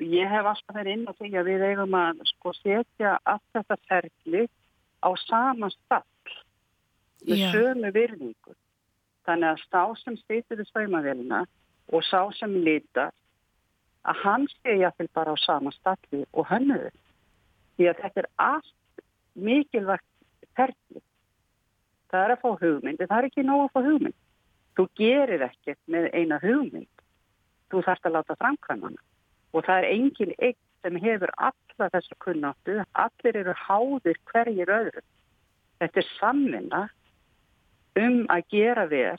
Ég hef alltaf verið inn á því að við eigum að sko setja allt þetta ferli á sama stall með sömu virðingu. Þannig að stá sem stýttir í sveimavelina og sá sem lítar að hann sé jáfnvel bara á sama stalli og hönnuður. Því að þetta er allt mikilvægt ferli. Það er að fá hugmynd, það er ekki nóg að fá hugmynd. Þú gerir ekkert með eina hugmynd. Þú þarfst að láta framkvæmana og það er engin eitt sem hefur alla þessu kunnáttu, allir eru háðir hverjir öðru. Þetta er samvinna um að gera vel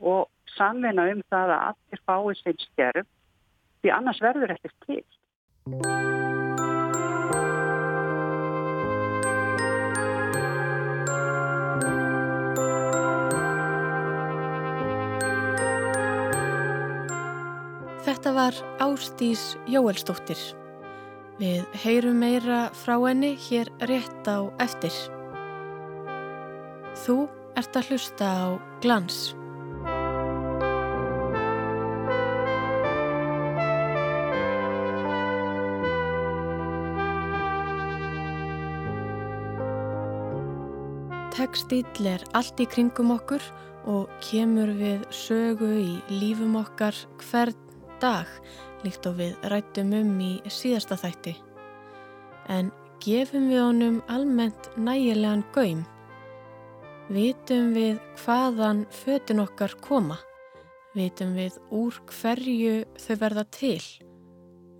og samvinna um það að allir fái sem skerf því annars verður ekkert til. Þetta var Ástís Jóelsdóttir. Við heyrum meira frá henni hér rétt á eftir. Þú ert að hlusta á glans. Tekstýll er allt í kringum okkur og kemur við sögu í lífum okkar hvern dag líkt og við rættum um í síðasta þætti. En gefum við honum almennt nægilegan gaum? Vitum við hvaðan fötun okkar koma? Vitum við úr hverju þau verða til?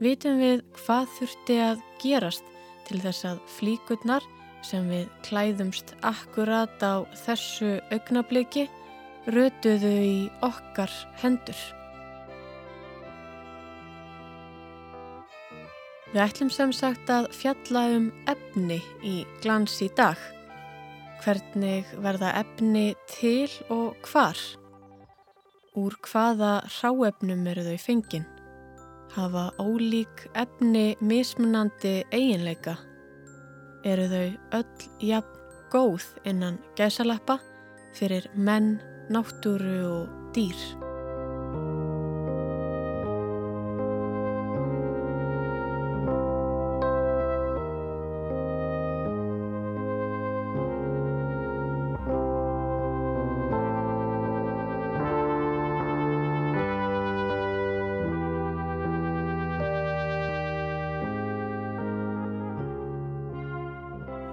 Vitum við hvað þurfti að gerast til þess að flíkurnar sem við klæðumst akkurat á þessu augnabliki rötuðu í okkar hendur? Við ætlum sem sagt að fjalla um efni í glans í dag. Hvernig verða efni til og hvar? Úr hvaða ráefnum eru þau fengin? Hafa ólík efni mismunandi eiginleika? Eru þau öll jafn góð innan gæsalappa fyrir menn, náttúru og dýr?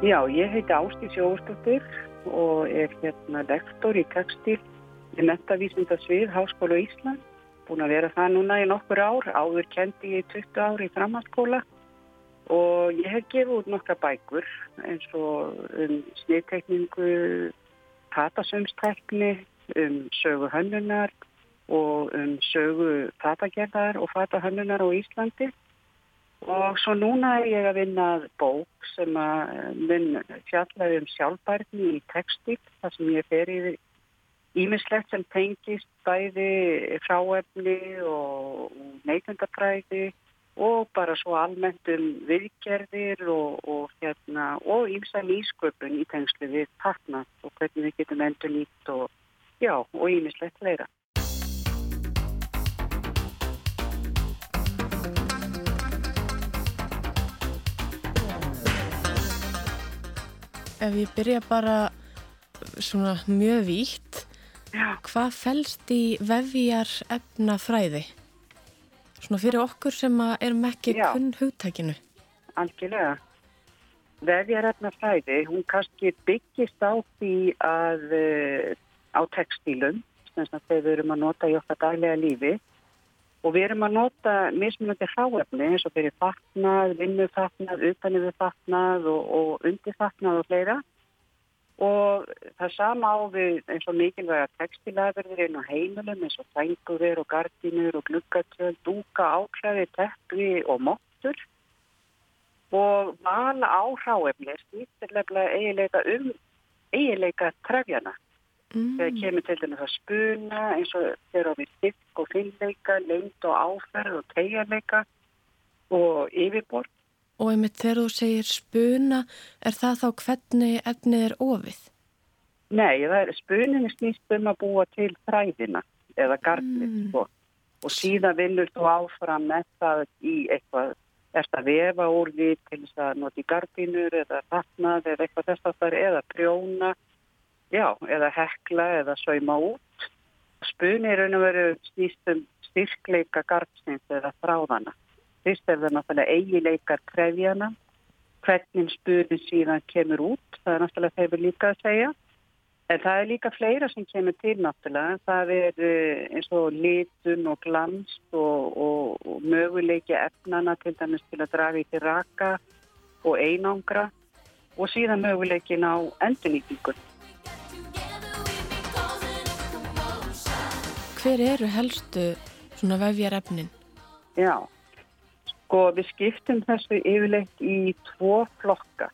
Já, ég heiti Ástís Jóstóttir og er hérna lektor í tekstil í metavísindasvið Háskóla Ísland. Búin að vera það núna í nokkur ár, áður kendi ég 20 ár í framhaldsskóla og ég hef gefið út nokkra bækur eins og um sniðtekningu, fatasömstekni, um sögu hönnunar og um sögu fatagerðar og fatahönnunar á Íslandi. Og svo núna er ég að vinna bók sem að mun fjallaði um sjálfbærni í textil, þar sem ég fer yfir ímislegt sem tengist bæði fráefni og neytundafræði og bara svo almennt um viðgerðir og, og, hérna, og ímsa nýsköpun í tengslu við takna og hvernig við getum endur nýtt og, og ímislegt leira. Ef ég byrja bara svona mjög vítt, Já. hvað fælst í vefjar efnafræði? Svona fyrir okkur sem erum ekki Já. kunn hugtækinu. Algjörlega. Vefjar efnafræði, hún kannski byggist á því að uh, á textílum, sem við erum að nota í okkar daglega lífi, Og við erum að nota mismunandi hráefni eins og fyrir fatnað, vinnufatnað, utanöfu fatnað og, og undirfatnað og fleira. Og það sama á við eins og mikilvæga textilæðurður inn á heimilum eins og fængurir og gardinur og gluggatöld, dúka, áklæði, teppri og móttur. Og vala á hráefni stýttilega eiginleika um eiginleika trefjana. Mm. Þegar kemur til dæmis að spuna eins og þeirra við styrk og finnleika, lengt og áferð og tegjarleika og yfirbor. Og einmitt þegar þú segir spuna, er það þá hvernig efnið er ofið? Nei, það er spuninni snýst um að búa til þræðina eða garnið. Mm. Sko. og síðan vinnur þú áfram með það í eitthvað eftir að vefa úr því til þess að nota í gardínur eða vatnað eða eitthvað þess að það er eða prjóna já, eða hekla eða sauma út spuni er raun og veru snýstum styrkleika gardsins eða þráðana fyrst er það náttúrulega eigileikar krefjana hvernig spuni síðan kemur út það er náttúrulega þeir líka að segja En það er líka fleira sem kemur til náttúrulega. Það er eh, eins og litun og glans og, og, og möguleiki efnana til dæmis til að draga í til raka og einangra og síðan möguleikin á endurlíkingun. Hver eru helstu svona vefjar efnin? Já, sko við skiptum þessu yfirleitt í tvo flokka.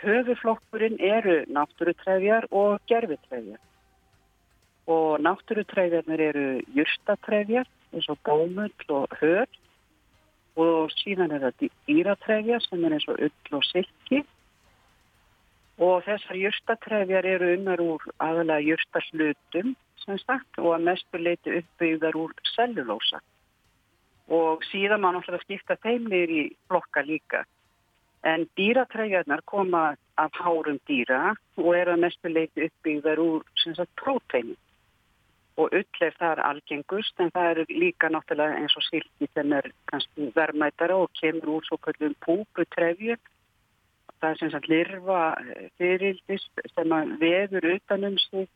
Höfuflokkurinn eru náttúrutrefjar og gerfitrefjar. Og náttúrutrefjarnir eru júrstatrefjar eins og bómull og höf og síðan er það dýratrefjar sem er eins og ull og silki. Og þessar júrstatrefjar eru unnar úr aðalega júrstaslutum sem sagt og að mestu leiti uppbyggðar úr cellulósa. Og síðan má náttúrulega skipta þeimlir í flokka líka. En dýratræðjarnar koma af hárum dýra og er að mestu leiti uppbyggðar úr próteini. Og ull er þar algengust en það eru líka náttúrulega eins og silki sem er kannski verðmætara og kemur úr svo kallum púputrefjur. Það er sem sagt lirfa eh, fyririldist sem að veður utanum sig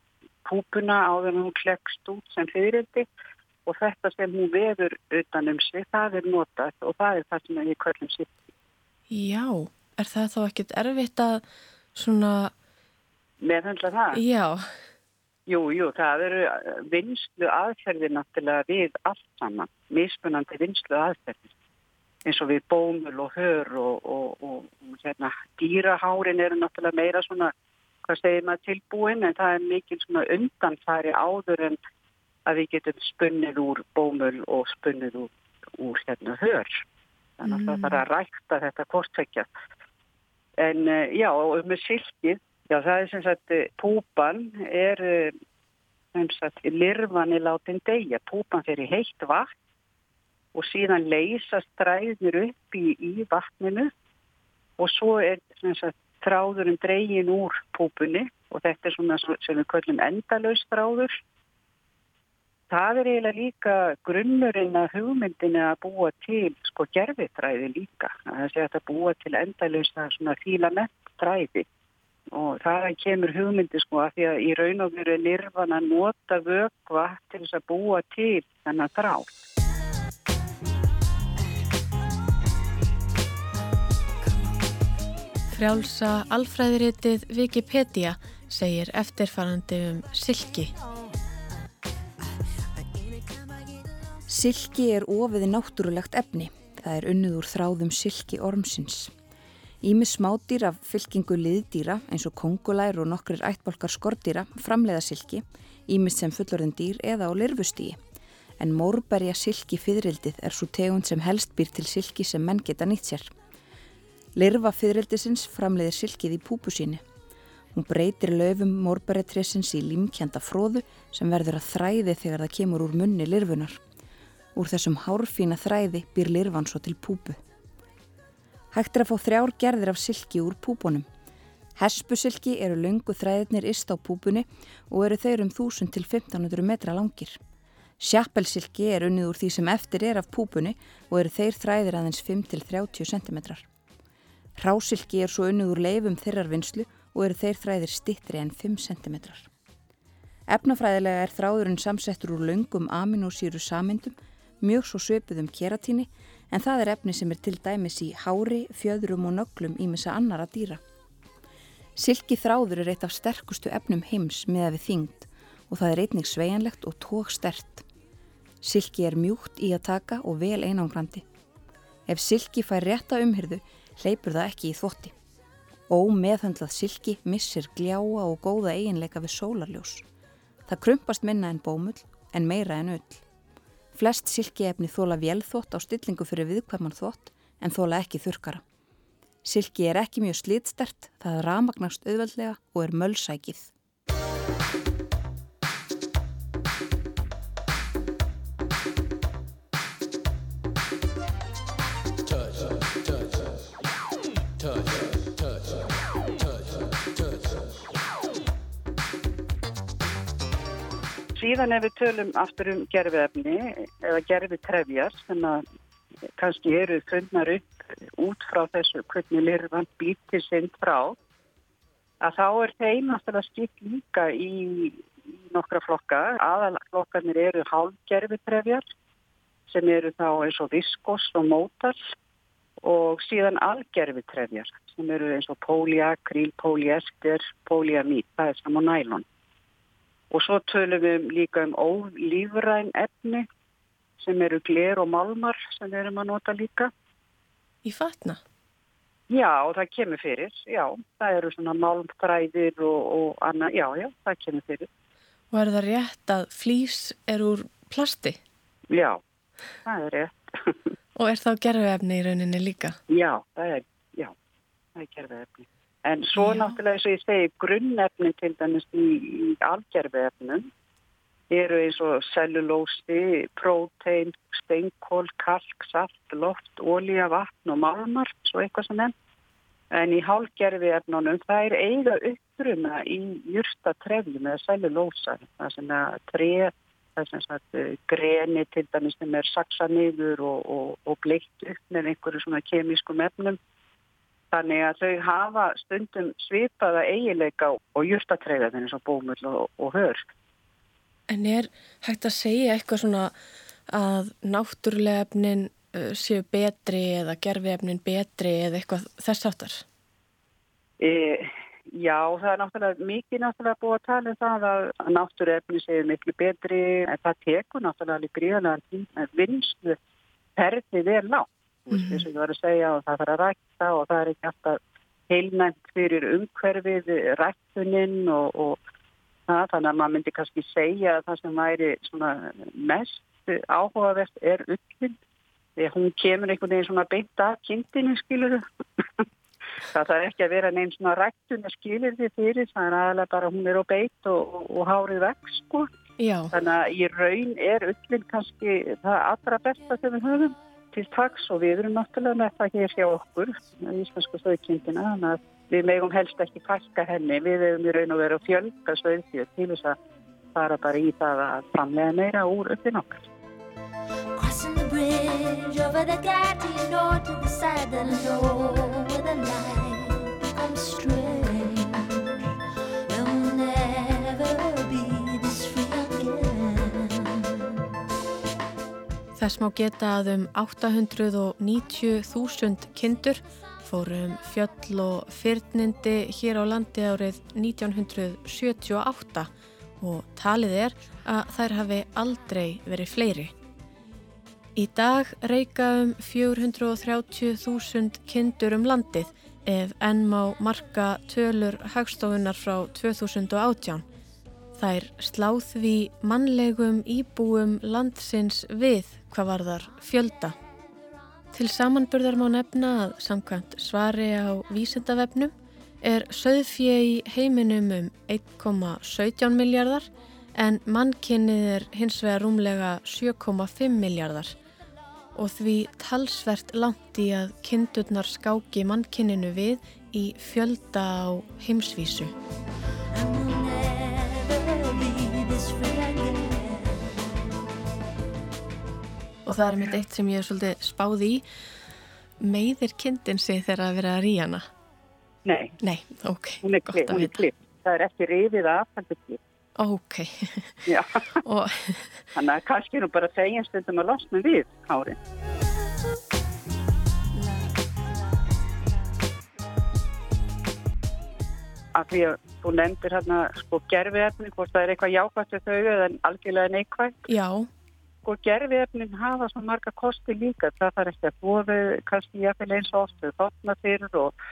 púpuna áður hún klekst út sem fyririldi og þetta sem hún veður utanum sig það er notað og það er það sem við kallum silki. Já, er það þá ekkert erfitt að svona... Meðhandla það? Já. Jú, jú, það eru vinslu aðferðir náttúrulega við allt saman, mismunandi vinslu aðferðir eins og við bómul og hör og, og, og, og hérna, dýrahárin eru náttúrulega meira svona, hvað segir maður tilbúin en það er mikil svona undanfæri áður en að við getum spunnið úr bómul og spunnið úr, úr hérna hör. Þannig að mm. það þarf að rækta þetta kortveikja en uh, já, og með silkið já, það er sem sagt, eh, púpan er eh, sem sagt, lirfan er látin degja púpan fyrir heitt vatn og síðan leysa stræðnir upp í, í vatninu. Og svo er sem sagt þráðurinn dreygin úr púpunni og þetta er svona sem við köllum endalauðs þráður það er eiginlega líka grunnurinn að hugmyndinu að búa til sko gerfitræði líka. Það sé að það búa til endalust að svona fíla nett træði og það kemur hugmyndi sko að því að í raun og veru nirvan að nota vögva til þess að búa til þennan þráð. Frjálsa alfræðiritið Wikipedia segir eftirfarandi um silki. Silki er ofiði náttúrulegt efni. Það er unnið úr þráðum silki ormsins. Ímis smádýr af fylkingu liðdýra eins og kongulær og nokkrir ættbolkar skordýra framleiða silki, ímis sem fullorðin dýr eða á lirfustíi. En mórberja silki fyririldið er svo tegund sem helst býr til silki sem menn geta nýtt sér. Lirfa fyririldisins framleiðir silkið í púpu síni. Hún breytir löfum mórberjatressins í límkjanda fróðu sem verður að þræði þegar það kemur úr munni lirfunar. Úr þessum hárfína þræði býr lirfan svo til púpu. Hægt er að fá þrjár gerðir af silki úr púpunum. Hespusilki eru lungu þræðirnir ist á púpunni og eru þeir um 1000 til 1500 metra langir. Sjappelsilki er unnið úr því sem eftir er af púpunni og eru þeir þræðir aðeins 5 til 30 cm. Rásilki er svo unnið úr leifum þeirrar vinslu og eru þeir þræðir stittri en 5 cm. Efnafræðilega er þráðurinn samsettur úr lungum aminosýru samindum mjög svo sveipuðum keratíni en það er efni sem er til dæmis í hári, fjöðrum og nöglum ímessa annara dýra. Silki þráður er eitt af sterkustu efnum heims með að við þyngd og það er einnig sveianlegt og tók stert. Silki er mjúkt í að taka og vel einangrandi. Ef silki fær rétta umhyrðu, hleypur það ekki í þvotti. Ómeðhandlað silki missir gljáa og góða eiginleika við sólarljós. Það krumpast minna en bómull en meira en öll. Flest silkiefni þóla vélþótt á stillingu fyrir viðkvæman þótt en þóla ekki þurkara. Silki er ekki mjög slítstert, það ramagnast auðveldlega og er mölsækið. Síðan ef við tölum aftur um gerfiðefni eða gerfitrefjar sem að kannski eru fundnar upp út frá þessu hvernig lirfan býtir sinn frá að þá er þeim náttúrulega skipt líka í, í nokkra flokka. Aðalflokkarnir eru hálfgerfitrefjar sem eru þá eins og viskos og mótal og síðan algerfitrefjar sem eru eins og póliakril, póliester, póliamít, það er saman nælon. Og svo tölum við líka um ólífræn efni sem eru gler og malmar sem við erum að nota líka. Í fatna? Já, það kemur fyrir, já. Það eru svona málmfræðir og, og annað, já, já, það kemur fyrir. Og er það rétt að flýs er úr plasti? Já, það er rétt. og er þá gerðvefni í rauninni líka? Já, það er, já, það er gerðvefni. En svo já. náttúrulega eins og ég segi, grunnefni til dæmis í, í algerðvefnum eru eins og cellulósi, prótein, steinkól, kalk, salt, loft, ólíja, vatn og malmar, svo eitthvað sem enn. En í hálgerfi efnunum það er eiga uppruna í júrsta trefjum eða cellulósa, það sem að treð, það sem að eh, greni til dæmis sem er saksa niður og, og, og bleitt upp með einhverju svona kemískum efnum. Þannig að þau hafa stundum svipaða eigileika og júrsta trefja þennig svo bómull og, og hörg. En er hægt að segja eitthvað svona að náttúrulega efnin uh, séu betri eða gerfi efnin betri eða eitthvað þess aftar? E, já, það er náttúrulega mikið náttúrulega búið að tala um það að, að náttúrulega efnin séu miklu betri en það tekur náttúrulega alveg gríðanlega vinstu ferðið er lágt. Mm -hmm. þess að ég var að segja og það þarf að rækta og það er ekki alltaf heilnæmt fyrir umhverfið, ræktuninn og, og það, þannig að maður myndi kannski segja að það sem væri mest áhugavert er ullin. Því að hún kemur einhvern veginn svona beint af kindinu skilur það þarf ekki að vera neinn svona rættun að skilur því fyrir, það er aðalega bara hún er á beitt og, og, og hárið vekk sko. Já. þannig að í raun er ullin kannski það allra besta sem við höfum til taks og við erum náttúrulega með það hér hjá okkur í Íslandsku stöðkindina þannig að við megum helst ekki fælka henni, við hefum í raun og veru að fjölga svöðfjöð til þess að fara bara í það að framlega meira úr uppin okkar. Crossing the bridge over the Gatti North to the side that I know Þess má geta að um 890.000 kindur fórum fjöll og fyrnindi hér á landi árið 1978 og talið er að þær hafi aldrei verið fleiri. Í dag reyka um 430.000 kindur um landið ef enn má marka tölur hagstofunar frá 2018. Þær sláð við mannlegum íbúum landsins við hvað var þar fjölda. Til samanburðar má nefna að samkvæmt svari á vísendavefnum er söðfjö í heiminum um 1,17 miljardar en mannkynnið er hins vegar rúmlega 7,5 miljardar og því talsvert langt í að kindurnar skáki mannkynninu við í fjölda á heimsvísu. Og það er mitt eitt sem ég er svolítið spáð í meðir kindin sig þegar að vera að ríja hana? Nei. Nei, ok. Er hún er klipp. Það er ekki rifið af, það er klipp. Ok. Já. og... Þannig að kannski nú bara segja stundum að losna við hárið. Af því að þú nefndir hérna sko gerfiðefni, hvort það er eitthvað jákvæmt við þau eða algjörlega neikvæmt. Já sko gerfiðefnin hafa svo marga kosti líka, það þarf ekki að búa kannski jafnvel eins og oft þóttna fyrir og,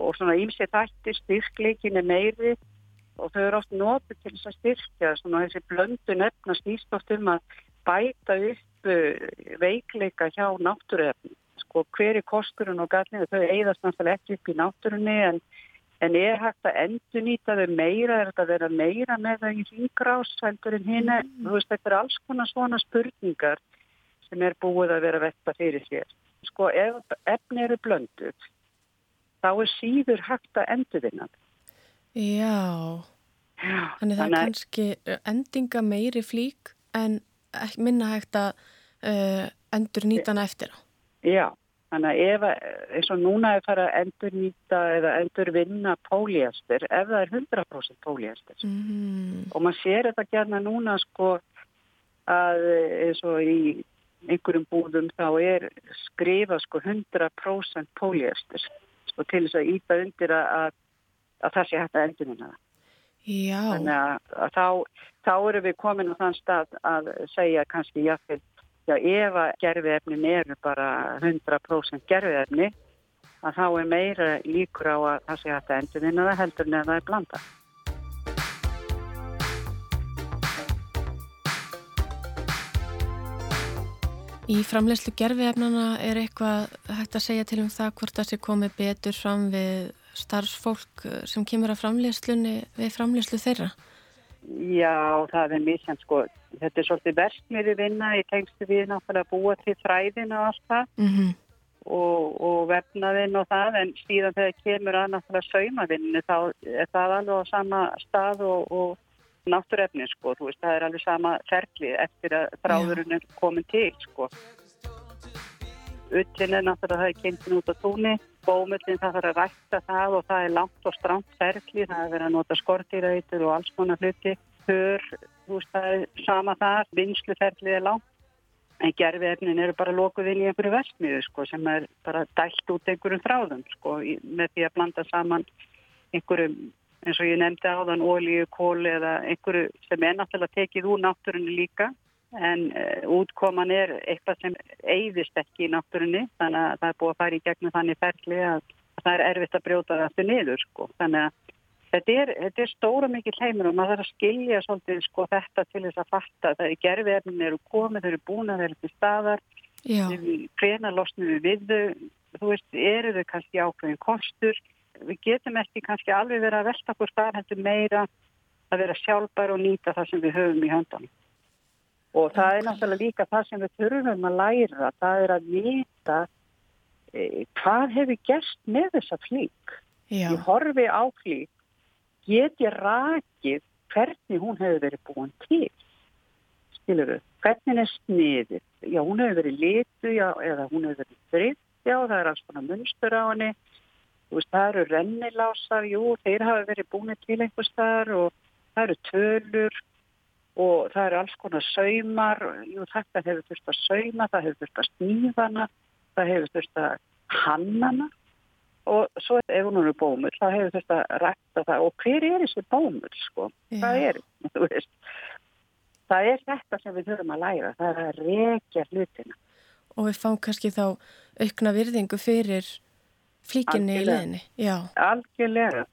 og svona ímsið þættir, styrkleikin er meiri. Og þau eru oft notið til þess að styrkja svona þessi blöndu nefna stýst oft um að bæta upp uh, veikleika hjá náttúruefni sko hver er kosturinn og gallinu, þau eigðast náttúrulega ekki upp í náttúrunni en En er hægt að endur nýta þau meira, er þetta að vera meira með það í ringrás heldur en hinn mm. þú veist, þetta er alls konar svona spurningar sem er búið að vera vetta fyrir sér. Sko, ef efni eru blönduð, þá er síður hægt að endur vinna. Já. Þannig það er kannski endinga meiri flík en minna hægt að uh, endur nýtana eftir á. Já, þannig að ef, eins og núna er það að endur nýta eða endur vinna póliastir ef það er 100% póliastir mm. og maður sér þetta gerna núna sko að eins og í einhverjum búðum þá er skrifa sko 100% póliastir sko til þess að íta undir að, að það sé hægt að endur vinna það. Já. Þannig að, að þá, þá erum við komin á þann stað að segja kannski jáfnveld, já ef að gerfiðefnin eru bara 100% gerfiðefni að þá er meira líkur á að það sé að endur vinna það heldur að það er blanda. Í framlegslu gerfiðefnana er eitthvað hægt að segja til um það hvort það sé komið betur fram við starfsfólk sem kemur að framleyslunni við framleyslu þeirra? Já, það er mjög sem sko, þetta er svolítið verstmiði vinna í tengstu við náttúrulega að búa til þræðin og allt það mm -hmm. og, og vefnaðinn og það en síðan þegar kemur að náttúrulega saumavinnu þá er það alveg á sama stað og, og náttúrefni sko, þú veist, það er alveg sama ferli eftir að þráðurinn er komin til sko. Ullin er náttúrulega það er kynntin út á tóni bómullin það þarf að rækta það og það er langt og stramt ferli, það er verið að nota skortýrautur og alls konar hluti, hör, þú veist það er sama þar, vinsluferlið er langt, en gerfiðefnin eru bara lokuð inn í einhverju versmiðu sko sem er bara dælt út einhverjum þráðum sko með því að blanda saman einhverjum eins og ég nefndi áðan ólíu, kóli eða einhverju sem er náttúrulega tekið úr náttúrunni líka en uh, útkoman er eitthvað sem eigðist ekki í náttúrunni þannig að það er búið að fara í gegnum þannig ferli að, að það er erfitt að brjóta það aftur niður sko. þannig að þetta er, þetta er stóra mikið heimur og maður þarf að skilja svolítið sko, þetta til þess að fatta það er gerfiðefnin eru komið, þau eru búin að vera til staðar. Hvena losnum við við þau? Þú veist, eru þau kannski ákveðin kostur? Við getum ekki kannski alveg verið að velta okkur starfhendur meira að vera sjálfbær og nýta það sem við höfum í höndanum og það er náttúrulega líka það sem við þurfum að læra, það er að vita e, hvað hefur gerst með þessa flík. Já. ég horfi á flík. Get ég rakið hvernig hún hefur verið búin til? Skilur þau, hvernig er sniðið? Já hún hefur verið litu já, eða hún hefur verið fritt já það er alls konar munstur á henni. Veist, það eru rennilásar, jú þeir hafa verið búin til einhvers þar og það eru tölur og það eru alls konar saumar, jú þetta hefur þurft að sauma, það hefur þurft að sníðana, það hefur þurft að hannana og svo ef hún eru bómul þá hefur þurft að rækta það og hver er þessi bómul sko, yeah. það er, þú veist, það er þetta sem við þurfum að læra, það er að rekja hlutina. Og við fáum kannski þá aukna virðingu fyrir flíkinni í leðinni. Algjörlega.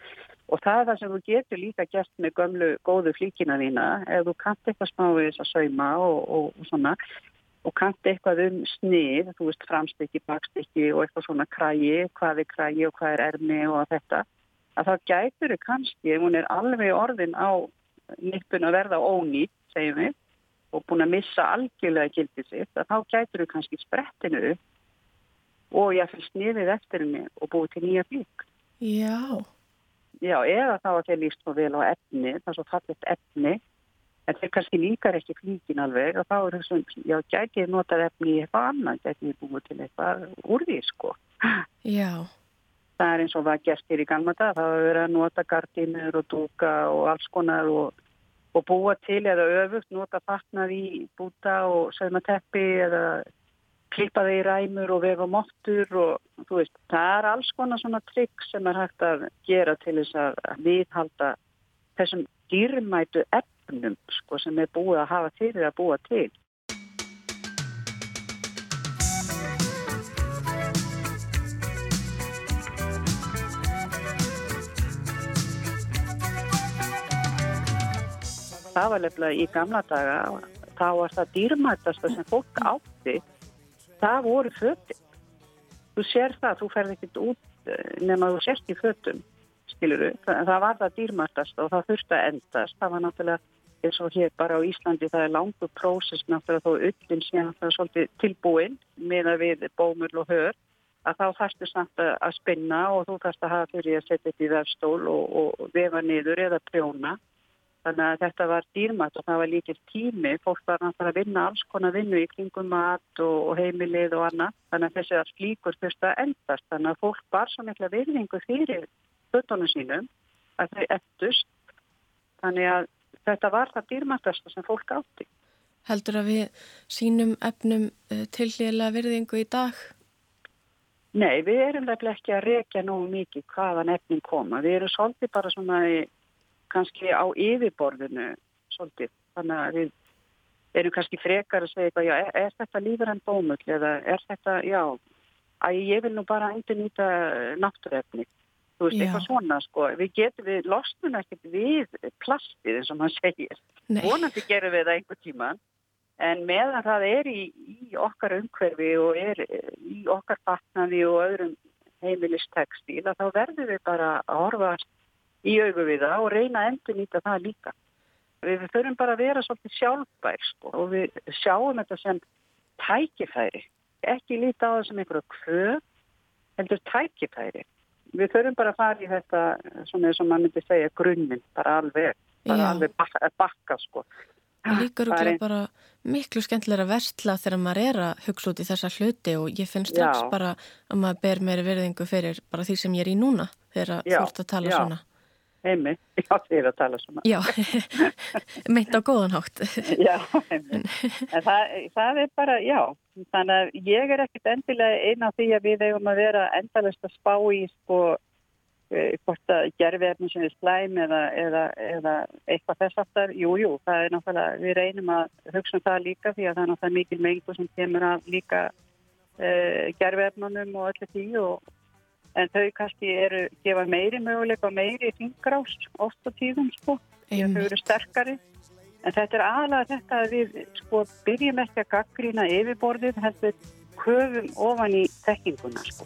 Og það er það sem þú getur líka gert með gömlu góðu flíkina þína ef þú kannt eitthvað smá við þess að sauma og, og, og svona og kannt eitthvað um snið, þú veist framstykki, bakstykki og eitthvað svona krægi, hvað er krægi og hvað er ermi og þetta, að það gætur þau kannski, ef hún er alveg orðin á nippun að verða ónýtt, segjum við, og búin að missa algjörlega gildið sitt, að þá gætur þau kannski sprettinu og ég fylgst niður eftir henni og búið til nýja flík. Já. Já, eða þá að þeir líst svo vel á efni, það er svo fallit efni, en þeir kannski líkar ekki flíkin alveg og þá er þessum, já, gæti ég notað efni í eitthvað annað, gæti ég búið til eitthvað úr því, sko. Já. Það er eins og það gestir í gamla dag, það verið að nota gardínur og dúka og alls konar og, og búa til eða öfugt, nota fatnað í búta og sögma teppi eða klippa þeir í ræmur og vefa móttur og þú veist, það er alls konar svona trygg sem er hægt að gera til þess að viðhalda þessum dýrmætu efnum sko, sem er búið að hafa fyrir að búa til. Það var lefnilega í gamla daga, þá var það dýrmætasta sem fólk átti það voru föttin. Þú sér það, þú ferð ekkert út eh, nema þú sérst í föttum, skiluru. Það, það var það dýrmættast og það þurfti að endast. Það var náttúrulega eins og hér bara á Íslandi það er langu prósess náttúrulega þó öllin síðan það er svolítið tilbúin með að við bómul og hör að þá þarfstu samt að spinna og þú þarfst að hafa fyrir að setja þetta í verðstól og, og vefa niður eða prjóna Þannig að þetta var dýrmætt og það var líkil tími. Fólk var náttúrulega að vinna alls konar vinnu í kringum mat og heimilið og annað. Þannig að þessi slíkur fyrst að endast. Þannig að fólk var svo mikla virðingu fyrir fötunum sínum að þau eftust. Þannig að þetta var það dýrmættasta sem fólk átti. Heldur að við sínum efnum eh, tilhliðlega virðingu í dag? Nei, við erum nefnilega ekki að rekja nógu mikið hvaðan efnin koma. Við erum svolítið bara svona í kannski á yfirborðinu svolítið. Þannig að við erum kannski frekar að segja eitthvað, já, er, er þetta lífur en bómull eða er þetta, já, að ég vil nú bara endur nýta náttúrefni. Þú veist, já. eitthvað svona, sko. Við getum, við losnum ekkert við plastið eins og maður segir. Nei. Vonandi gerum við það einhver tíma. En meðan það er í, í okkar umhverfi og er í okkar fatnaði og öðrum heimilistekstíl að þá verður við bara að horfast í augu við það og reyna að endur nýta það líka. Við þurfum bara að vera svolítið sjálfbær sko, og við sjáum þetta sem tækifæri, ekki líta á það sem einhverju kvöð, heldur tækifæri. Við þurfum bara að fara í þetta, svona eins og maður myndi segja, grunninn, bara alveg, bara alveg bakka, bakka sko. Það líkur okkur bara miklu skemmtilega að versla þegar maður er að hugsa út í þessa hluti og ég finnst strax já. bara að maður ber meiri verðingu fyrir bara því sem ég er í núna þegar þú ert að tala já. svona heimi, já þið er að tala svona. Já, meint á góðanhátt Já, heimi en það, það er bara, já þannig að ég er ekkit endilega eina því að við eigum að vera endalist að spá í sko eh, hvort að gerfiðarnir sem er slæm eða, eða, eða eitthvað þess aftar jú, jú, það er náttúrulega, við reynum að hugsa um það líka því að það er náttúrulega mikil mengu sem kemur af líka eh, gerfiðarnunum og öllu því og en þau kannski eru gefa meiri möguleika og meiri fingrás oft á tíðum sko, því að þau eru sterkari. En þetta er aðalega þetta að við sko byrjum ekki að gaggrína yfirborðið heldur höfum ofan í tekkinguna sko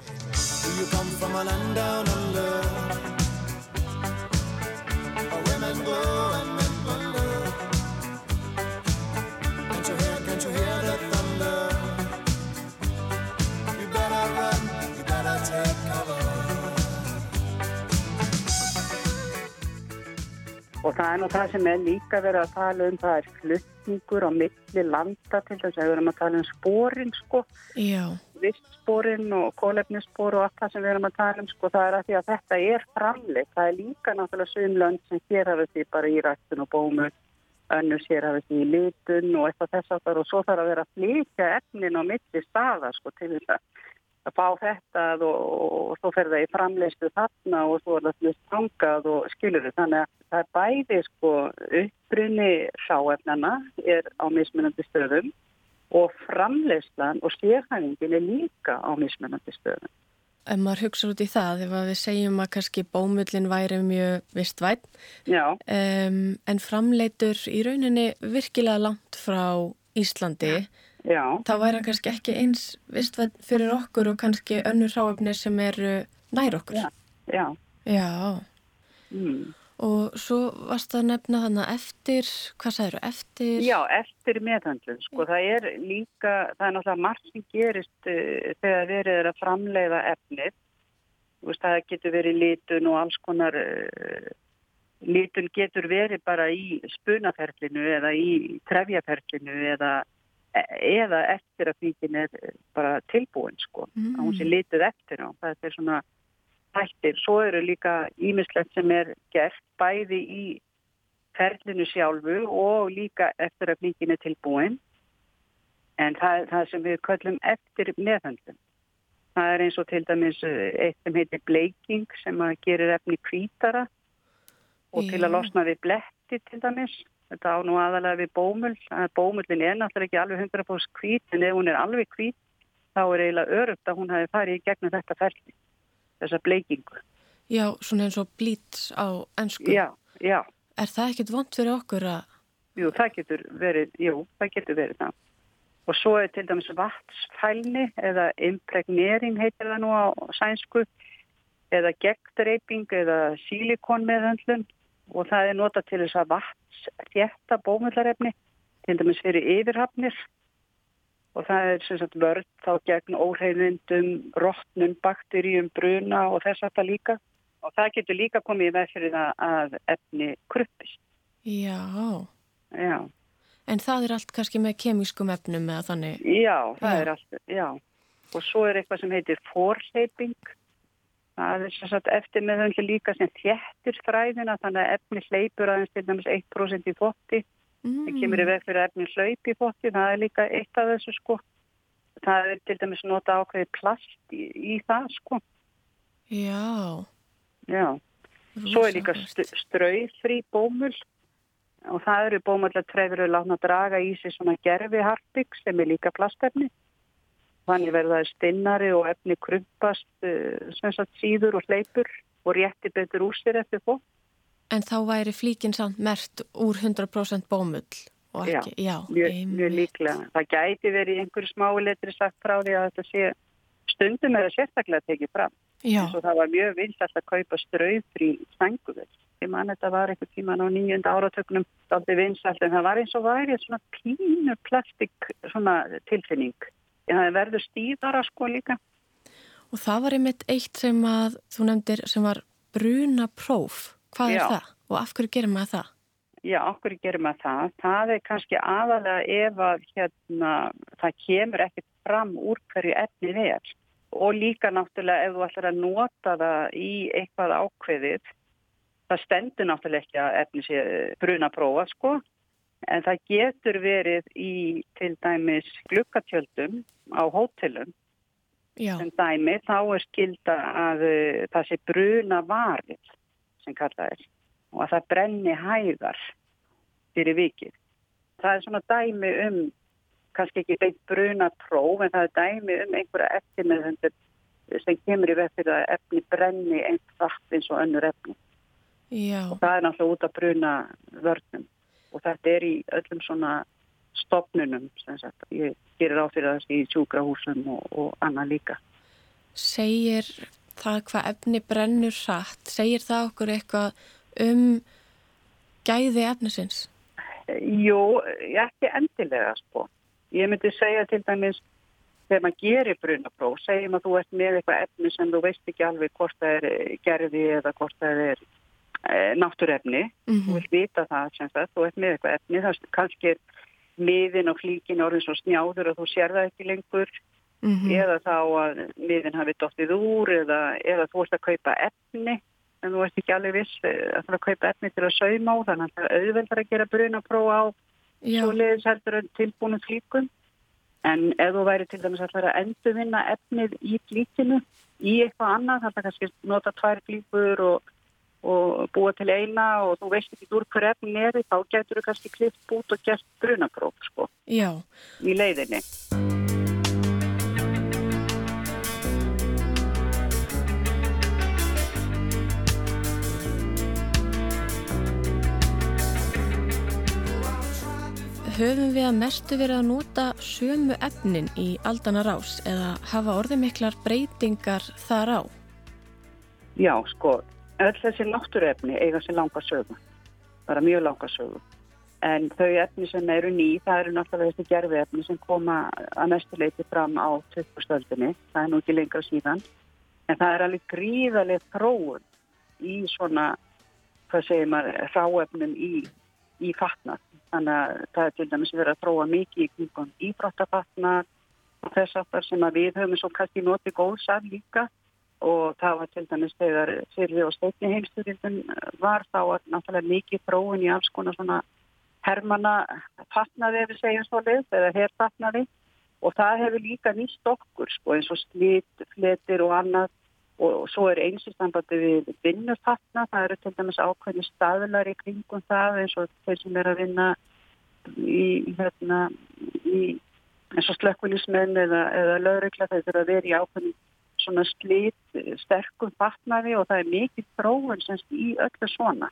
það er nú það sem er líka verið að tala um, það er flutningur á milli landa til þess að við erum að tala um spórin sko, vistspórin og kólefnisspór og allt það sem við erum að tala um sko, það er að því að þetta er framleitt, það er líka náttúrulega sögumlönd sem hér hafið því bara í rættun og bómu, önnur hér hafið því í litun og eitthvað þess aftar og svo þarf að vera að flytja efnin á milli staða sko til þess að að fá þetta og, og svo fer það í framleistu þarna og svo er það slust tangað og skilur þau. Þannig að það er bæði sko uppbrunni sáefnana er á mismunandi stöðum og framleislan og stjórnæfingin er líka á mismunandi stöðum. Ef maður hugsa út í það, ef við segjum að kannski bómullin væri mjög vistvætt, um, en framleitur í rauninni virkilega langt frá Íslandi, ja Já. þá væri hann kannski ekki eins vistvæð fyrir okkur og kannski önnur ráöfnir sem eru nær okkur. Já. Já. Já. Mm. Og svo varst það að nefna þannig eftir, hvað sagður, eftir? Já, eftir meðhandlun. Sko það er líka, það er náttúrulega margt sem gerist uh, þegar verið er að framleiða efnið. Veist, það getur verið lítun og alls konar, uh, lítun getur verið bara í spunaferlinu eða í trefjaferlinu eða eða eftir að fíkin er bara tilbúin sko, mm. að hún sé litið eftir og það er svona hættir. Svo eru líka ímislegt sem er gert bæði í ferlinu sjálfu og líka eftir að fíkin er tilbúin en það það sem við köllum eftir meðhandlum. Það er eins og til dæmis eh, eitt sem heitir bleiking sem gerir efni kvítara og til að losna við bletti til dæmis Þetta á nú aðalega við bómull. Bómullin er náttúrulega ekki alveg 100% hvít en ef hún er alveg hvít þá er eiginlega örugt að hún hafi farið í gegnum þetta ferli, þessa bleikingu. Já, svona eins og blít á ennsku. Já, já. Er það ekkit vond fyrir okkur að... Jú, það getur verið, jú, það getur verið það. Og svo er til dæmis vatsfælni eða impregnering heitir það nú á sænsku eða gegndreiping eða sílikonmeðhandlun og það er nota til þess að vats þjætta bómullarefni til dæmis fyrir yfirhafnir og það er sem sagt vörð þá gegn óhreinvindum, rótnum, bakteríum, bruna og þess að það líka og það getur líka komið með fyrir það að efni kruppist Já. Já. En það er allt kannski með kemískum efnum eða þannig? Já, það Já. er allt, já. Og svo er eitthvað sem heitir forleiping. Það er sem sagt eftir með höndlu líka sem þjættir þræðina þannig að efni hleypur aðeins til dæmis 1% í þotti. Mm. Það kemur í veg fyrir að efni hlaup í þotti, það er líka eitt af þessu sko. Það er til dæmis nota ákveði plast í, í það sko. Já. Já. Svo er líka st strauðfrí bómull og það eru bómullar trefur að láta draga í sig svona gerfi harpik sem er líka plastefni. Þannig verða það stinnari og efni krumpast uh, sem sagt síður og hleypur og rétti betur úr sér eftir fólk. En þá væri flíkin samt mert úr 100% bómull og ekki, já, mjög, mjög líklega. Það gæti verið einhverju smái letri sagt frá því að þetta sé stundum eða sérstaklega tekið fram. Já, eins og það var mjög vinsalt að kaupa strauðfrí sænguvel. Ég man þetta var eitthvað tíman á nýjönda áratögnum daldi vinsalt en það var eins og væri svona pínu plastik svona tilfinning. Það verður stíðara sko líka. og það var einmitt eitt sem að þú nefndir sem var bruna próf. Hvað Já. er það? Og af hverju gerir maður það? Já, okkur gerum að það. Það er kannski aðalega ef að hérna, það kemur ekkert fram úr hverju efnið er. Og líka náttúrulega ef þú ætlar að nota það í eitthvað ákveðið, það stendur náttúrulega ekki að efni sé bruna prófa, sko. En það getur verið í til dæmis glukkatjöldum á hótelum Já, sem dæmi, þá er skilda að uh, það sé bruna varið sem kallað er og að það brenni hægar fyrir vikið. Það er svona dæmi um, kannski ekki beint bruna próf, en það er dæmi um einhverja eftirmiðhundur sem kemur í veg fyrir að efni brenni eins rætt eins og önnur efni. já, Og það er náttúrulega út af bruna vörnum og þetta er í öllum svona stopnunum sem sagt. Ég gerir á fyrir þessi í sjúkrahúsum og, og annað líka. segir það hvað efni brennur hratt, segir það okkur eitthvað um gæði efnisins? Jú, ekki endilega sko. Ég myndi segja til dæmis þegar maður gerir brunapróf, segjum að þú ert með eitthvað efni sem þú veist ekki alveg hvort það er gerði eða hvort það er e, náttúrefni. Þú Mm vilt vita það sem það, þú ert með eitthvað efni, það er kannski er miðin og flíkin orðin svo snjáður að þú sér það ekki lengur -hmm. eða þá að miðin hafi dottið úr eða, eða þú ert að kaupa efni en þú ert ekki alveg viss eh, að þú ert að kaupa efni til að sauma á þannig að það er auðveldar að gera brunapróf á svo leiðis heldur en tilbúinu flíkum. En ef þú væri til dæmis að að endurvinna efnið í flíkinu í eitthvað annað, þannig að kannski nota tvær flíkur og, og búa til eina og þú veist ekki úr hver efnin er, þá getur þú kannski klipt bút og gert brunapróf sko, já, í leiðinni. höfum við að mestu verið að nota sömu efnin í aldana rás eða hafa orðið miklar breytingar þar á? Já, sko, öll þessi náttúruefni eiga sér langa sögu, bara mjög langa sögu. En þau efni sem eru ný, það eru náttúrulega þessi gerfi efni sem koma að mestu leiti fram á 20. stöldinni, það er nú ekki lengra síðan. En það er alveg gríðarlega þróun í svona, hvað segir maður, ráefnum í, í fatnað. Þannig að það er til dæmis verið að þróa mikið í kringum íbrottafatnað og þess aftar sem að við höfum svo kannski notið góðs af líka og það var til dæmis þegar fyrir og steitni heimsturildin var þá að náttúrulega mikið þróun í alls konar svona hermana fatnaði ef við segjum svo leið eða herfatnaði. Og það hefur líka nýst okkur sko eins og slitt, fletir og annað. Og svo er eins í sambandi við vinnufatna, það eru til dæmis ákveðni staðlar í kringum það eins og þeir sem er að vinna í, hérna, í eins og slökkulismenn eða, eða lögregla þeir þurfa að vera í ákveðni svona slít sterkum fatnaði og það er mikið þróun semst í öllu svona.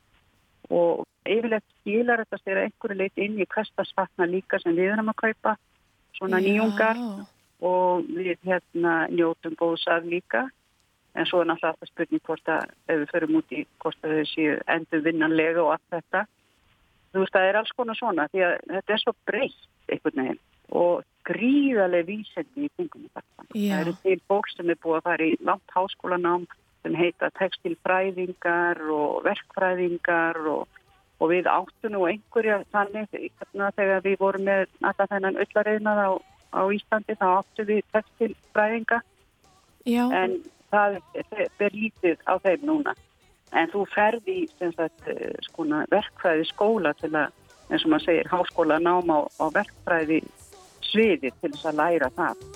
Og yfirlegt skilar þetta sér einhverju leiti inn í hverstasfatna líka sem við erum að kaupa svona nýjungar. Já. og við hérna njótum góðs af líka. En svo er náttúrulega alltaf spurning hvort að ef við förum út í hvort að þau séu endur vinnanlega og allt þetta. Þú veist það er alls konar svona því að þetta er svo breytt einhvern veginn og gríðarlega vísendi í kringum þetta. Já. Það eru til bók sem er búið að fara í langt háskólanám sem heita textilfræðingar og verkfræðingar og og við áttum nú einhverja þannig hérna, þegar við vorum með alltaf þennan öllarreynað á, á Íslandi þá áttum við textilfræðinga en það er lítið á þeim núna en þú ferði í skona, verkfræði skóla til að, eins og maður segir, háskóla náma á, á verkfræði sviði til þess að læra það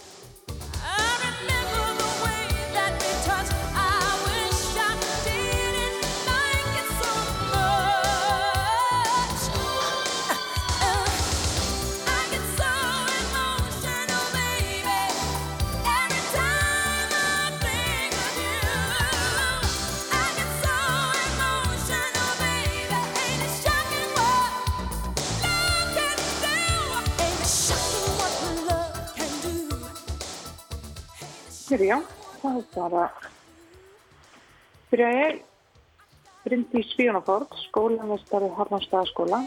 Já, það er bara byrja ég Bryndi í Svíunafórd, skólanvestari Harnarstaðaskóla.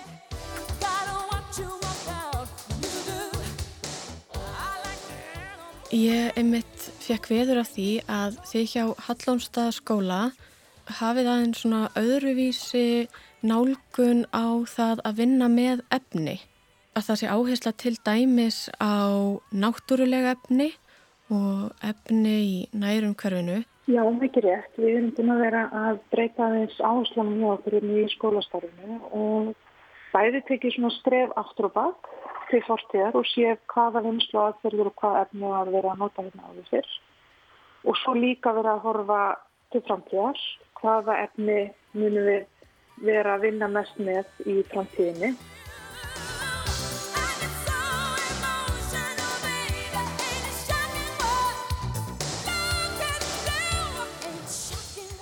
Ég einmitt fekk veður af því að þið hjá Hallónstaðaskóla hafið aðeins svona öðruvísi nálgun á það að vinna með efni. Að það sé áhersla til dæmis á náttúrulega efni og efni í nærum hverfinu. Já, mikið rétt. Við erum búin að vera að breyta aðeins áherslanum hjá okkur í skólastarfinu og bæði tekið svona stref aftur og bakk til fortíðar og sé hvaða vinslu aðferður og hvað efni að vera að nota hérna áður fyrr. Og svo líka vera að horfa til framtíðar hvaða efni munum við vera að vinna mest með í framtíðinni.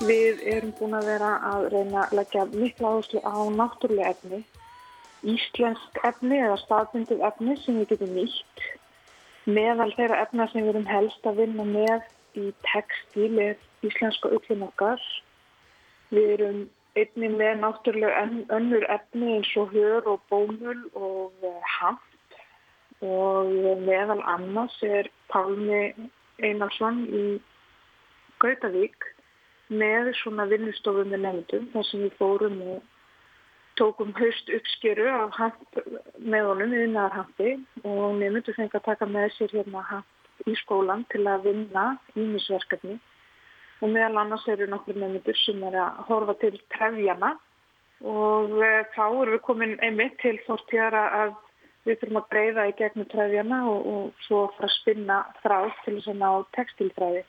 Við erum búin að vera að reyna að leggja miklu áherslu á náttúrulega efni, íslensk efni eða staðbundið efni sem við getum nýtt, meðal þeirra efna sem við erum helst að vinna með í textíli íslenska ullin okkar. Við erum einni með náttúrulega önnur efni eins og hör og bómul og eh, hamp. Og meðal annars er Pálmi Einarsson í Gautavík með svona vinnustofum með nefndum þar sem við fórum og tókum haust uppskeru af hamp með honum í vinnarhampi og nefndu fengið að taka með sér hérna hamp í skólan til að vinna ímisverkefni og meðal annars eru nokkur nefndur sem er að horfa til trefjana og e, þá erum við komin einmitt til þórtíðar að við þurfum að breyða í gegnum trefjana og, og svo að spinna þráð til þess að ná textilfræði.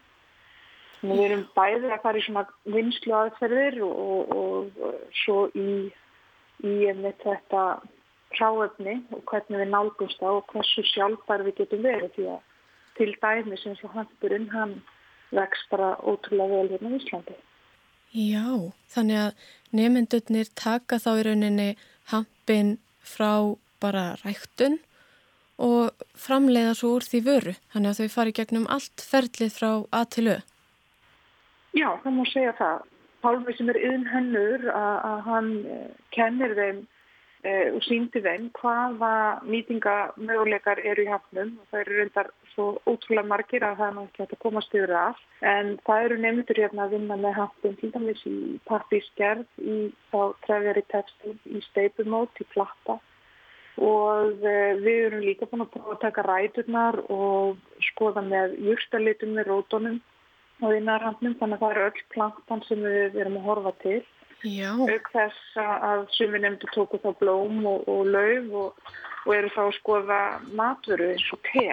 Við erum bæðið að fara í svona vinslu aðferðir og, og, og svo í, í þetta ráöfni og hvernig við nálgumst á og hversu sjálfbar við getum verið því að til dæmi sem svo handburinn hann vext bara ótrúlega vel hérna í Íslandi. Já, þannig að nefndurnir taka þá í rauninni hampin frá bara ræktun og framleiða svo úr því vöru, þannig að þau fari gegnum allt ferlið frá að til auð. Já, það má segja það. Pálmi sem er yðin hennur að hann eh, kennir þeim e, og síndi þeim hvaða nýtingamöguleikar eru í hafnum. Og það eru reyndar svo ótrúlega margir að það er náttúrulega ekki að komast yfir að en það eru nefndur hérna að vinna með hafnum til dæmis í pappísgerð í þá trefjari textil í steipumót í platta. Og e, við erum líka búin að prófa að taka ræturnar og skoða með júrstalitum með rótonum og í nærhandnum þannig að það eru öll plantan sem við erum að horfa til. Já. auk þess að sumi nefndu tóku þá blóm og, og lauf og, og eru þá að skoða matvöru eins og te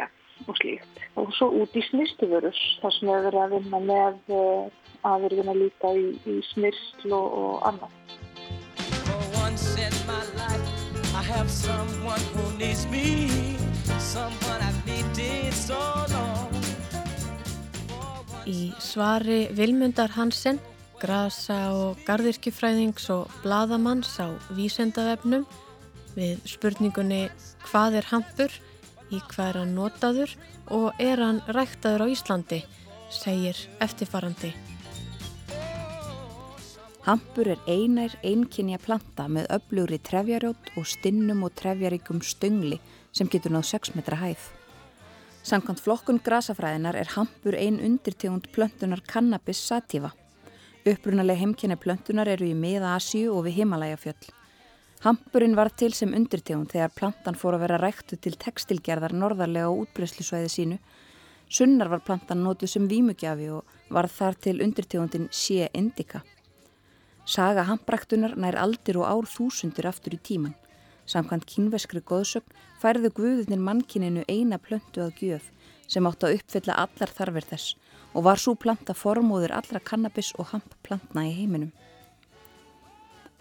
og slíkt. Og svo út í snistuvörus þar sem við erum að vinna með eh, að við erum að líka í, í snistl og, og annað. I have someone who needs me someone I've needed so long Í svari Vilmundar Hansen, grasa og gardirkjufræðings og bladamanns á vísendavefnum við spurningunni hvað er hampur, í hvað er hann notaður og er hann ræktaður á Íslandi, segir eftirfarandi. Hampur er einær einkynja planta með öflugri trefjarjótt og stinnum og trefjaríkum stöngli sem getur náð 6 metra hæð. Samkvæmt flokkun grasafræðinar er hampur ein undirtegund plöntunar cannabis sativa. Upprunalega heimkynni plöntunar eru í miða Asíu og við Himalajafjöll. Hampurinn var til sem undirtegund þegar plantan fór að vera ræktu til tekstilgerðar norðarlega á útbreyslusvæði sínu. Sunnar var plantan nótuð sem vímugjafi og var þar til undirtegundin C. indica. Saga hampræktunar nær aldir og ár þúsundur aftur í tíman. Samkvæmt kynveskri góðsögn færðu guðunir mannkininu eina plöntu að gjöf sem átt að uppfylla allar þarfir þess og var svo planta formóður allra kannabis og hampplantna í heiminum.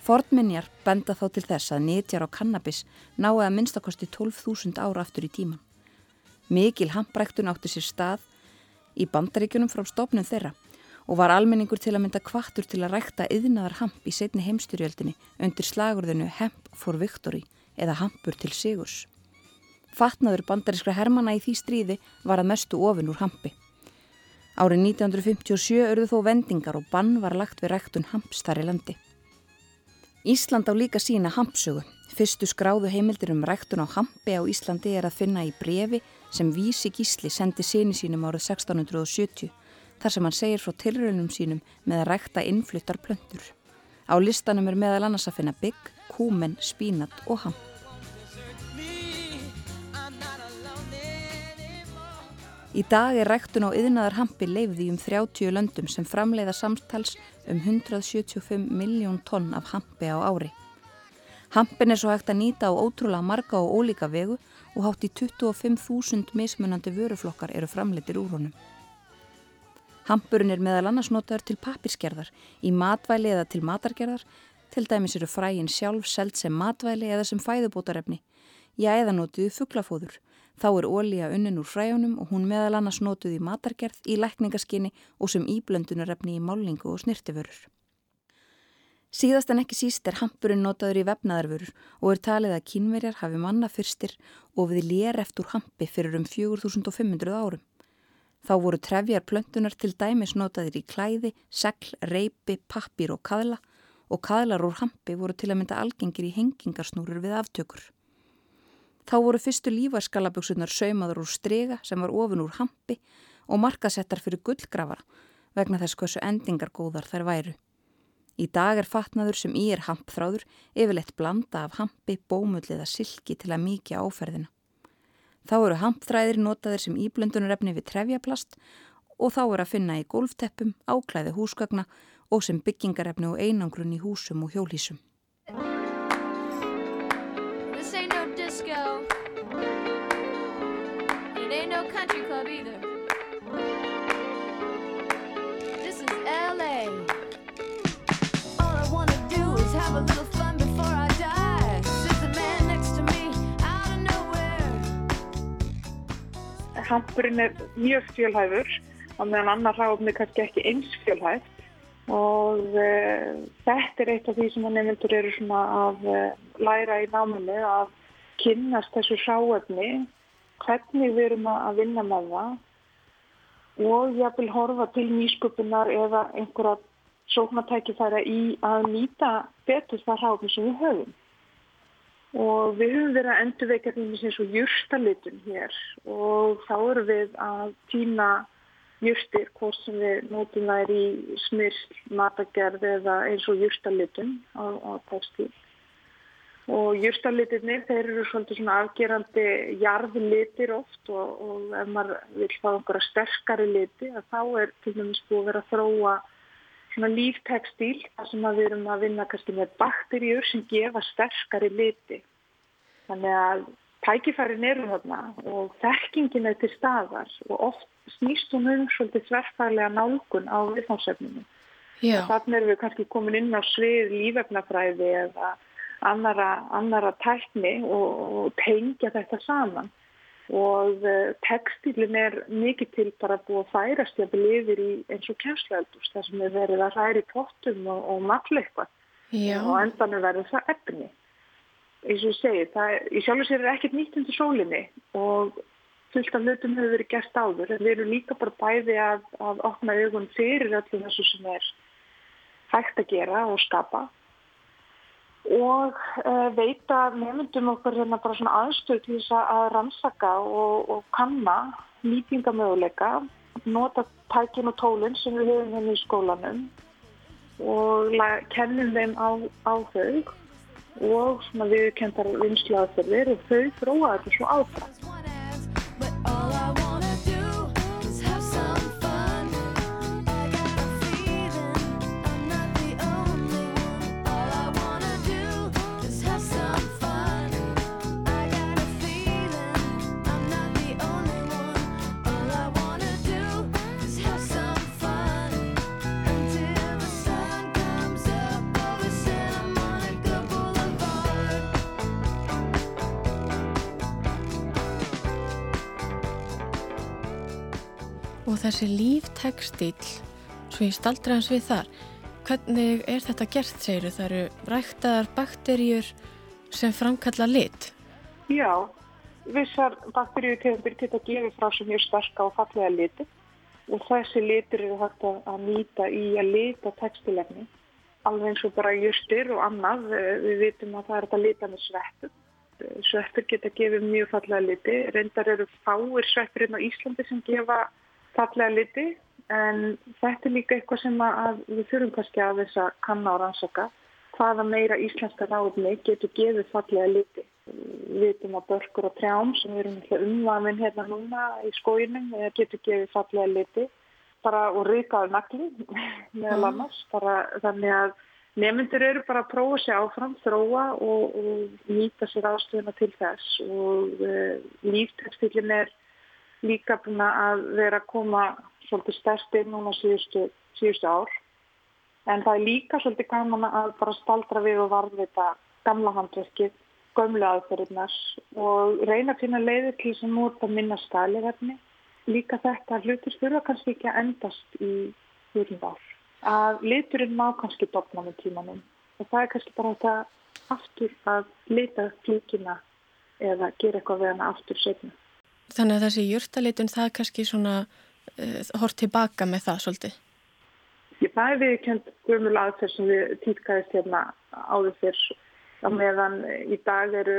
Fordminjar benda þá til þess að nýtjar á kannabis nái að minnstakosti 12.000 ára aftur í tíman. Mikil hampræktun átti sér stað í bandaríkunum frá stofnum þeirra og var almenningur til að mynda kvartur til að rækta yðnaðar hamp í setni heimstyrjöldinni undir slagurðinu Hemp for Victory eða Hampur til Sigurs. Fatnaður bandarískra hermana í því stríði var að mestu ofin úr hampi. Árið 1957 örðu þó vendingar og bann var lagt við ræktun hamps þar í landi. Ísland á líka sína hampsögu. Fyrstu skráðu heimildir um ræktun á hampi á Íslandi er að finna í brefi sem Vísi Gísli sendi síni sínum árið 1670 þar sem hann segir frá tilraunum sínum með að rækta innfluttar plöndur. Á listanum er meðal annars að finna bygg, kúmen, spínat og hamp. Í dag er ræktun á yðnaðar hampi leifði um 30 löndum sem framleiða samtals um 175 miljón tonn af hampi á ári. Hampin er svo hægt að nýta á ótrúlega marga og ólíka vegu og hátt í 25.000 mismunandi vöruflokkar eru framleitir úr honum. Hampurinn er meðal annars notaður til pappirskerðar, í matvæli eða til matargerðar, til dæmis eru fræin sjálf selt sem matvæli eða sem fæðubótarefni, já eða notuðu fugglafóður, Þá er ólíja unnin úr fræjunum og hún meðal annars notuð í matargerð, í lækningaskinni og sem íblöndunarefni í málingu og snirtiförur. Síðast en ekki síst er hampurinn notaður í vefnaðarvörur og er talið að kínverjar hafi manna fyrstir og við lér eftir hampi fyrir um 4500 árum. Þá voru trefjar plöntunar til dæmis notaðir í klæði, segl, reipi, pappir og kaðla og kaðlar úr hampi voru til að mynda algengir í hengingarsnúrur við aftökur. Þá voru fyrstu lífarskalaböksunar saumaður úr strega sem var ofin úr hampi og markasettar fyrir gullgrafara vegna þess hversu endingar góðar þær væru. Í dag er fatnaður sem í er hampþráður yfirleitt blanda af hampi, bómull eða silki til að mikið áferðina. Þá eru hampþræðir notaðir sem íblöndunarefni við trefjaplast og þá er að finna í golfteppum, áklæði húsgagna og sem byggingarefni og einangrun í húsum og hjólísum. country club either. This is LA. All I wanna do is have a little fun before I die. Sits a man next to me out of nowhere. Hampurinn er mjög fjölhæfur og meðan annar ráfni kannski ekki eins fjölhæft og uh, þetta er eitt af því sem að nefndur eru svona að uh, læra í náminni að kynnast þessu sáöfni hvernig við erum að vinna með það og ég vil horfa til nýsköpunar eða einhverja sóknartækifæra í að nýta betur það ráðum sem við höfum. Og við höfum verið að endurveika því eins og júrstalitun hér og þá eru við að týna júrstir hvort sem við nótum þær í smyrst, matagerð eða eins og júrstalitun á, á textil. Og júrstalitirnir, þeir eru svolítið svona afgerandi jarðlitir oft og, og ef maður vil fá einhverja sterkari liti þá er til dæmis búið að vera að þróa svona líftekstíl þar sem við erum að vinna kannski með bakterjur sem gefa sterkari liti. Þannig að tækifærin eru þarna og þekkingin er til staðar og oft snýst hún um svolítið þverfælega nálgun á viðfánsefninu. Þannig erum við kannski komin inn á svið lífefnafræði eða annara, annara tækni og, og tengja þetta saman. Og uh, textilin er mikið til bara búið að færast ég að lifir í eins og kemsleldus þar sem er verið að ræri pottum og, og matleikvað og endan er verið það efni eins og ég segi, það, í sjálf og sér er ekkert nýtt undir sólinni og fullt af hlutum hefur verið gert áður. En við erum líka bara bæði að, að opna augun fyrir öllu þessu sem er hægt að gera og skapa og uh, veita nefndum okkur hérna bara svona aðstöð til þess að rannsaka og, og kanna nýtingamöguleika, nota tækin og tólinn sem við höfum hérna í skólanum og kennum þeim á, á þau og svona viðkendar vinslu aðferðir og þau þróa þetta svo áfram. Þessi líftekstil, svo ég staldra hans við þar, hvernig er þetta gert, segir þú? Það eru ræktaðar bakterjur sem framkalla lit? Já, vissar bakterjutegundir geta gefið frá sem mjög sterka og fallega liti. Og þessi litur eru hægt að nýta í að lita tekstilefni alveg eins og bara justir og annað. Við vitum að það er að lita með sveppur sveppur geta gefið mjög fallega liti. Reyndar eru fáir sveppur inn á Íslandi sem gefa fallega liti en þetta er líka eitthvað sem að við þurfum kannski að þess að kanna og rannsaka. Hvaða meira íslenska ráðni getur gefið fallega liti. Við veitum að börkur og trjám sem við erum umvafinn hérna núna í skóinum getur gefið fallega liti. Bara og reykaðu nakli meðal annars. Bara þannig að Nefnendur eru bara að prófa sér áfram, þróa og, og nýta sér ástöðuna til þess. Og uh, líftekstillin er líka búin að vera að koma svolítið stærsti núna síðustu, síðustu ár. En það er líka svolítið gaman að bara staldra við og varðvita gamla handverkið, gömlu aðferðinars og reyna að finna leiður til múrt að minna skaliðarni. Líka þetta hlutir fyrir kannski ekki að endast í húrlund ár. Að liturinn má kannski dopna með tímanum og það er kannski bara þetta aftur að lita flíkina eða gera eitthvað við hana aftur setna. Þannig að þessi júrtalitun það kannski svona uh, hort tilbaka með það svolítið? Ég við kjönd gömul aðferð sem við týrkaðist hérna áður fyrr á meðan í dag eru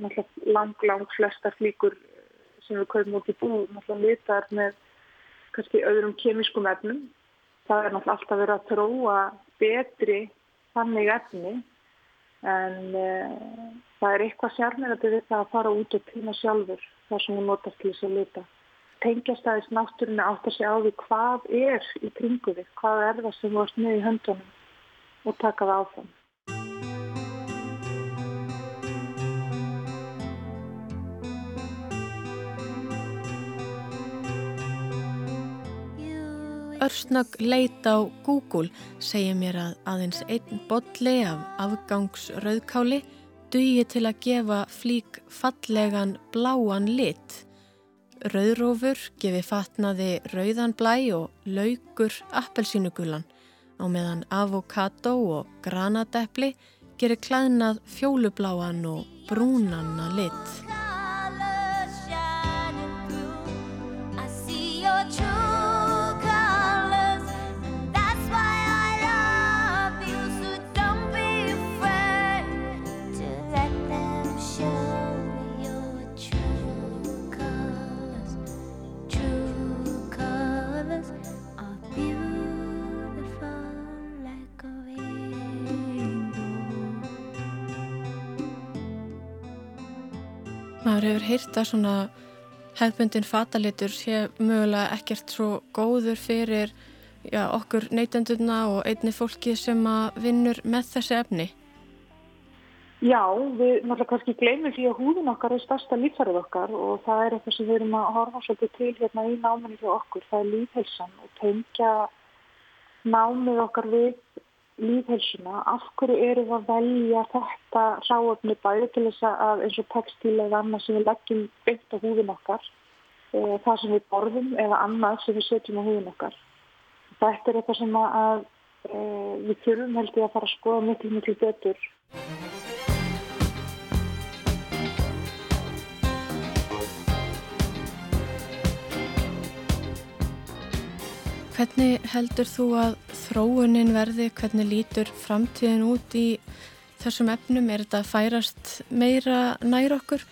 náttúrulega lang, lang flesta flíkur sem við kaupum út í bú litar með kannski öðrum kemískum efnum. Það er náttúrulega alltaf verið að tróa betri þannig efni en uh, það er eitthvað sérmennandi við það að fara út og týna sjálfur það sem hún notast til þess að lita. Tengjast aðeins náttúrinu átt að segja á því hvað er í kringu þig, hvað er það sem varst með í höndunum og taka það áfram. Örsnögg leit á Google segir mér að aðeins einn bolli af afgangsrauðkáli dugi til að gefa flík fallegan bláan lit. Rauðrófur gefi fatnaði rauðan blæ og laugur appelsínugulan á meðan avokado og granadepli gerir klæðnað fjólubláan og brúnanna lit. Maður hefur heyrt að svona hefðbundin fatalitur sé mögulega ekkert svo góður fyrir já, okkur neytendurna og einni fólki sem að vinnur með þessi efni. Já, við náttúrulega kannski gleymum því að húðin okkar er stærsta lífsarið okkar og það er eitthvað sem við erum að horfa svolítið til hérna í náminni fyrir okkur. Það er lífhelsan og tengja námið okkar við lífhelsuna, af hverju eru við að velja þetta ráöfni bæði til þess að eins og textil eða annað sem við leggjum byggt á húðin okkar, e, það sem við borðum eða annað sem við setjum á húðin okkar. Þetta er eitthvað sem að e, við þurfum held ég að fara að skoða miklu miklu betur. Hvernig heldur þú að þróunin verði, hvernig lítur framtíðin út í þessum efnum? Er þetta færast meira nær okkur?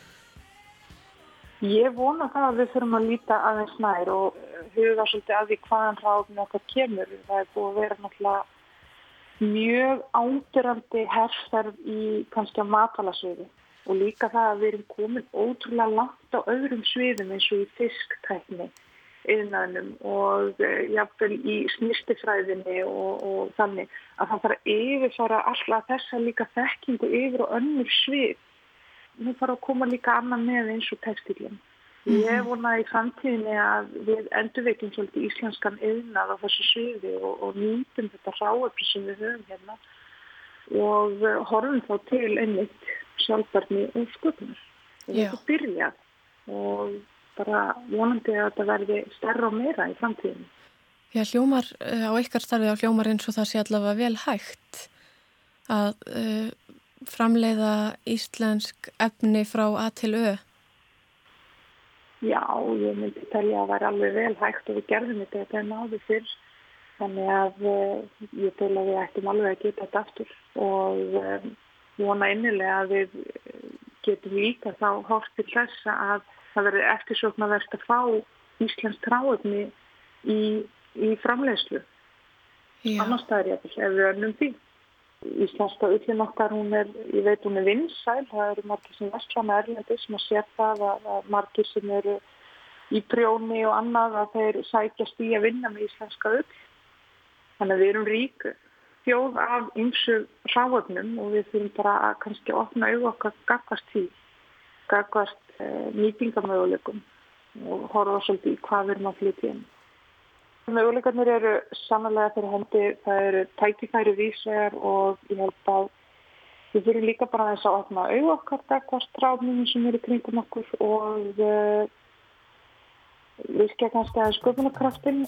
Ég vona það að við þurfum að líta aðeins nær og huga svolítið að því hvaðan ráðum okkar kemur. Það er búið að vera náttúrulega mjög ándirandi herrferð í kannski á matalasviði og líka það að við erum komin ótrúlega langt á öðrum sviðum eins og í fisktækni yðnaðnum og uh, jáfnvel í snýstifræðinni og, og þannig að það þarf að yfirfara alltaf þessa líka þekkingu yfir og önnur svið. Nú þarf að koma líka annan með eins og textilinn. Mm -hmm. Ég vona í framtíðinni að við endurveitum svolítið íslenskan yðnað á þessu sviði og, og nýtum þetta ráöfni sem við höfum hérna og uh, horfum þá til einmitt sjálfbarni og sköpunar. Þetta byrja og bara vonandi að þetta verði stærra og meira í framtíðinu. Já, hljómar uh, á ykkar starfi á hljómar eins og það sé allavega vel hægt að uh, framleiða íslensk efni frá A til Ö. Já, ég myndi telja að það væri alveg vel hægt og við gerðum þetta þetta en áður fyrr. Þannig að uh, ég tel að við ættum alveg að geta þetta aftur og um, vona innilega að við getum líka þá hórt til þess að það verður eftirsóknarverst að fá Íslands tráöfni í, í framleiðslu. Annars það er ég að ef við önnum því. Íslenska ullin okkar, hún er, ég veit hún er vinsæl, það eru margir sem vestla með erlendi sem að sér það að, margir sem eru í prjóni og annað að þeir sækjast í að vinna með íslenska ull. Þannig að við erum rík þjóð af ymsu ráöfnum og við þurfum bara að kannski opna auðvokk okkar gagvast því, gagvast eh, nýtingamöguleikum og horfa svolítið í hvað við erum að flytja inn. Möguleikarnir eru sannlega fyrir hendi, það eru tækifæri vísvegar og ég held að við þurfum líka bara þess að opna auðvokkar dagvast ráfnum sem eru kringum okkur og uh, virkja kannski að sköpunarkraftin.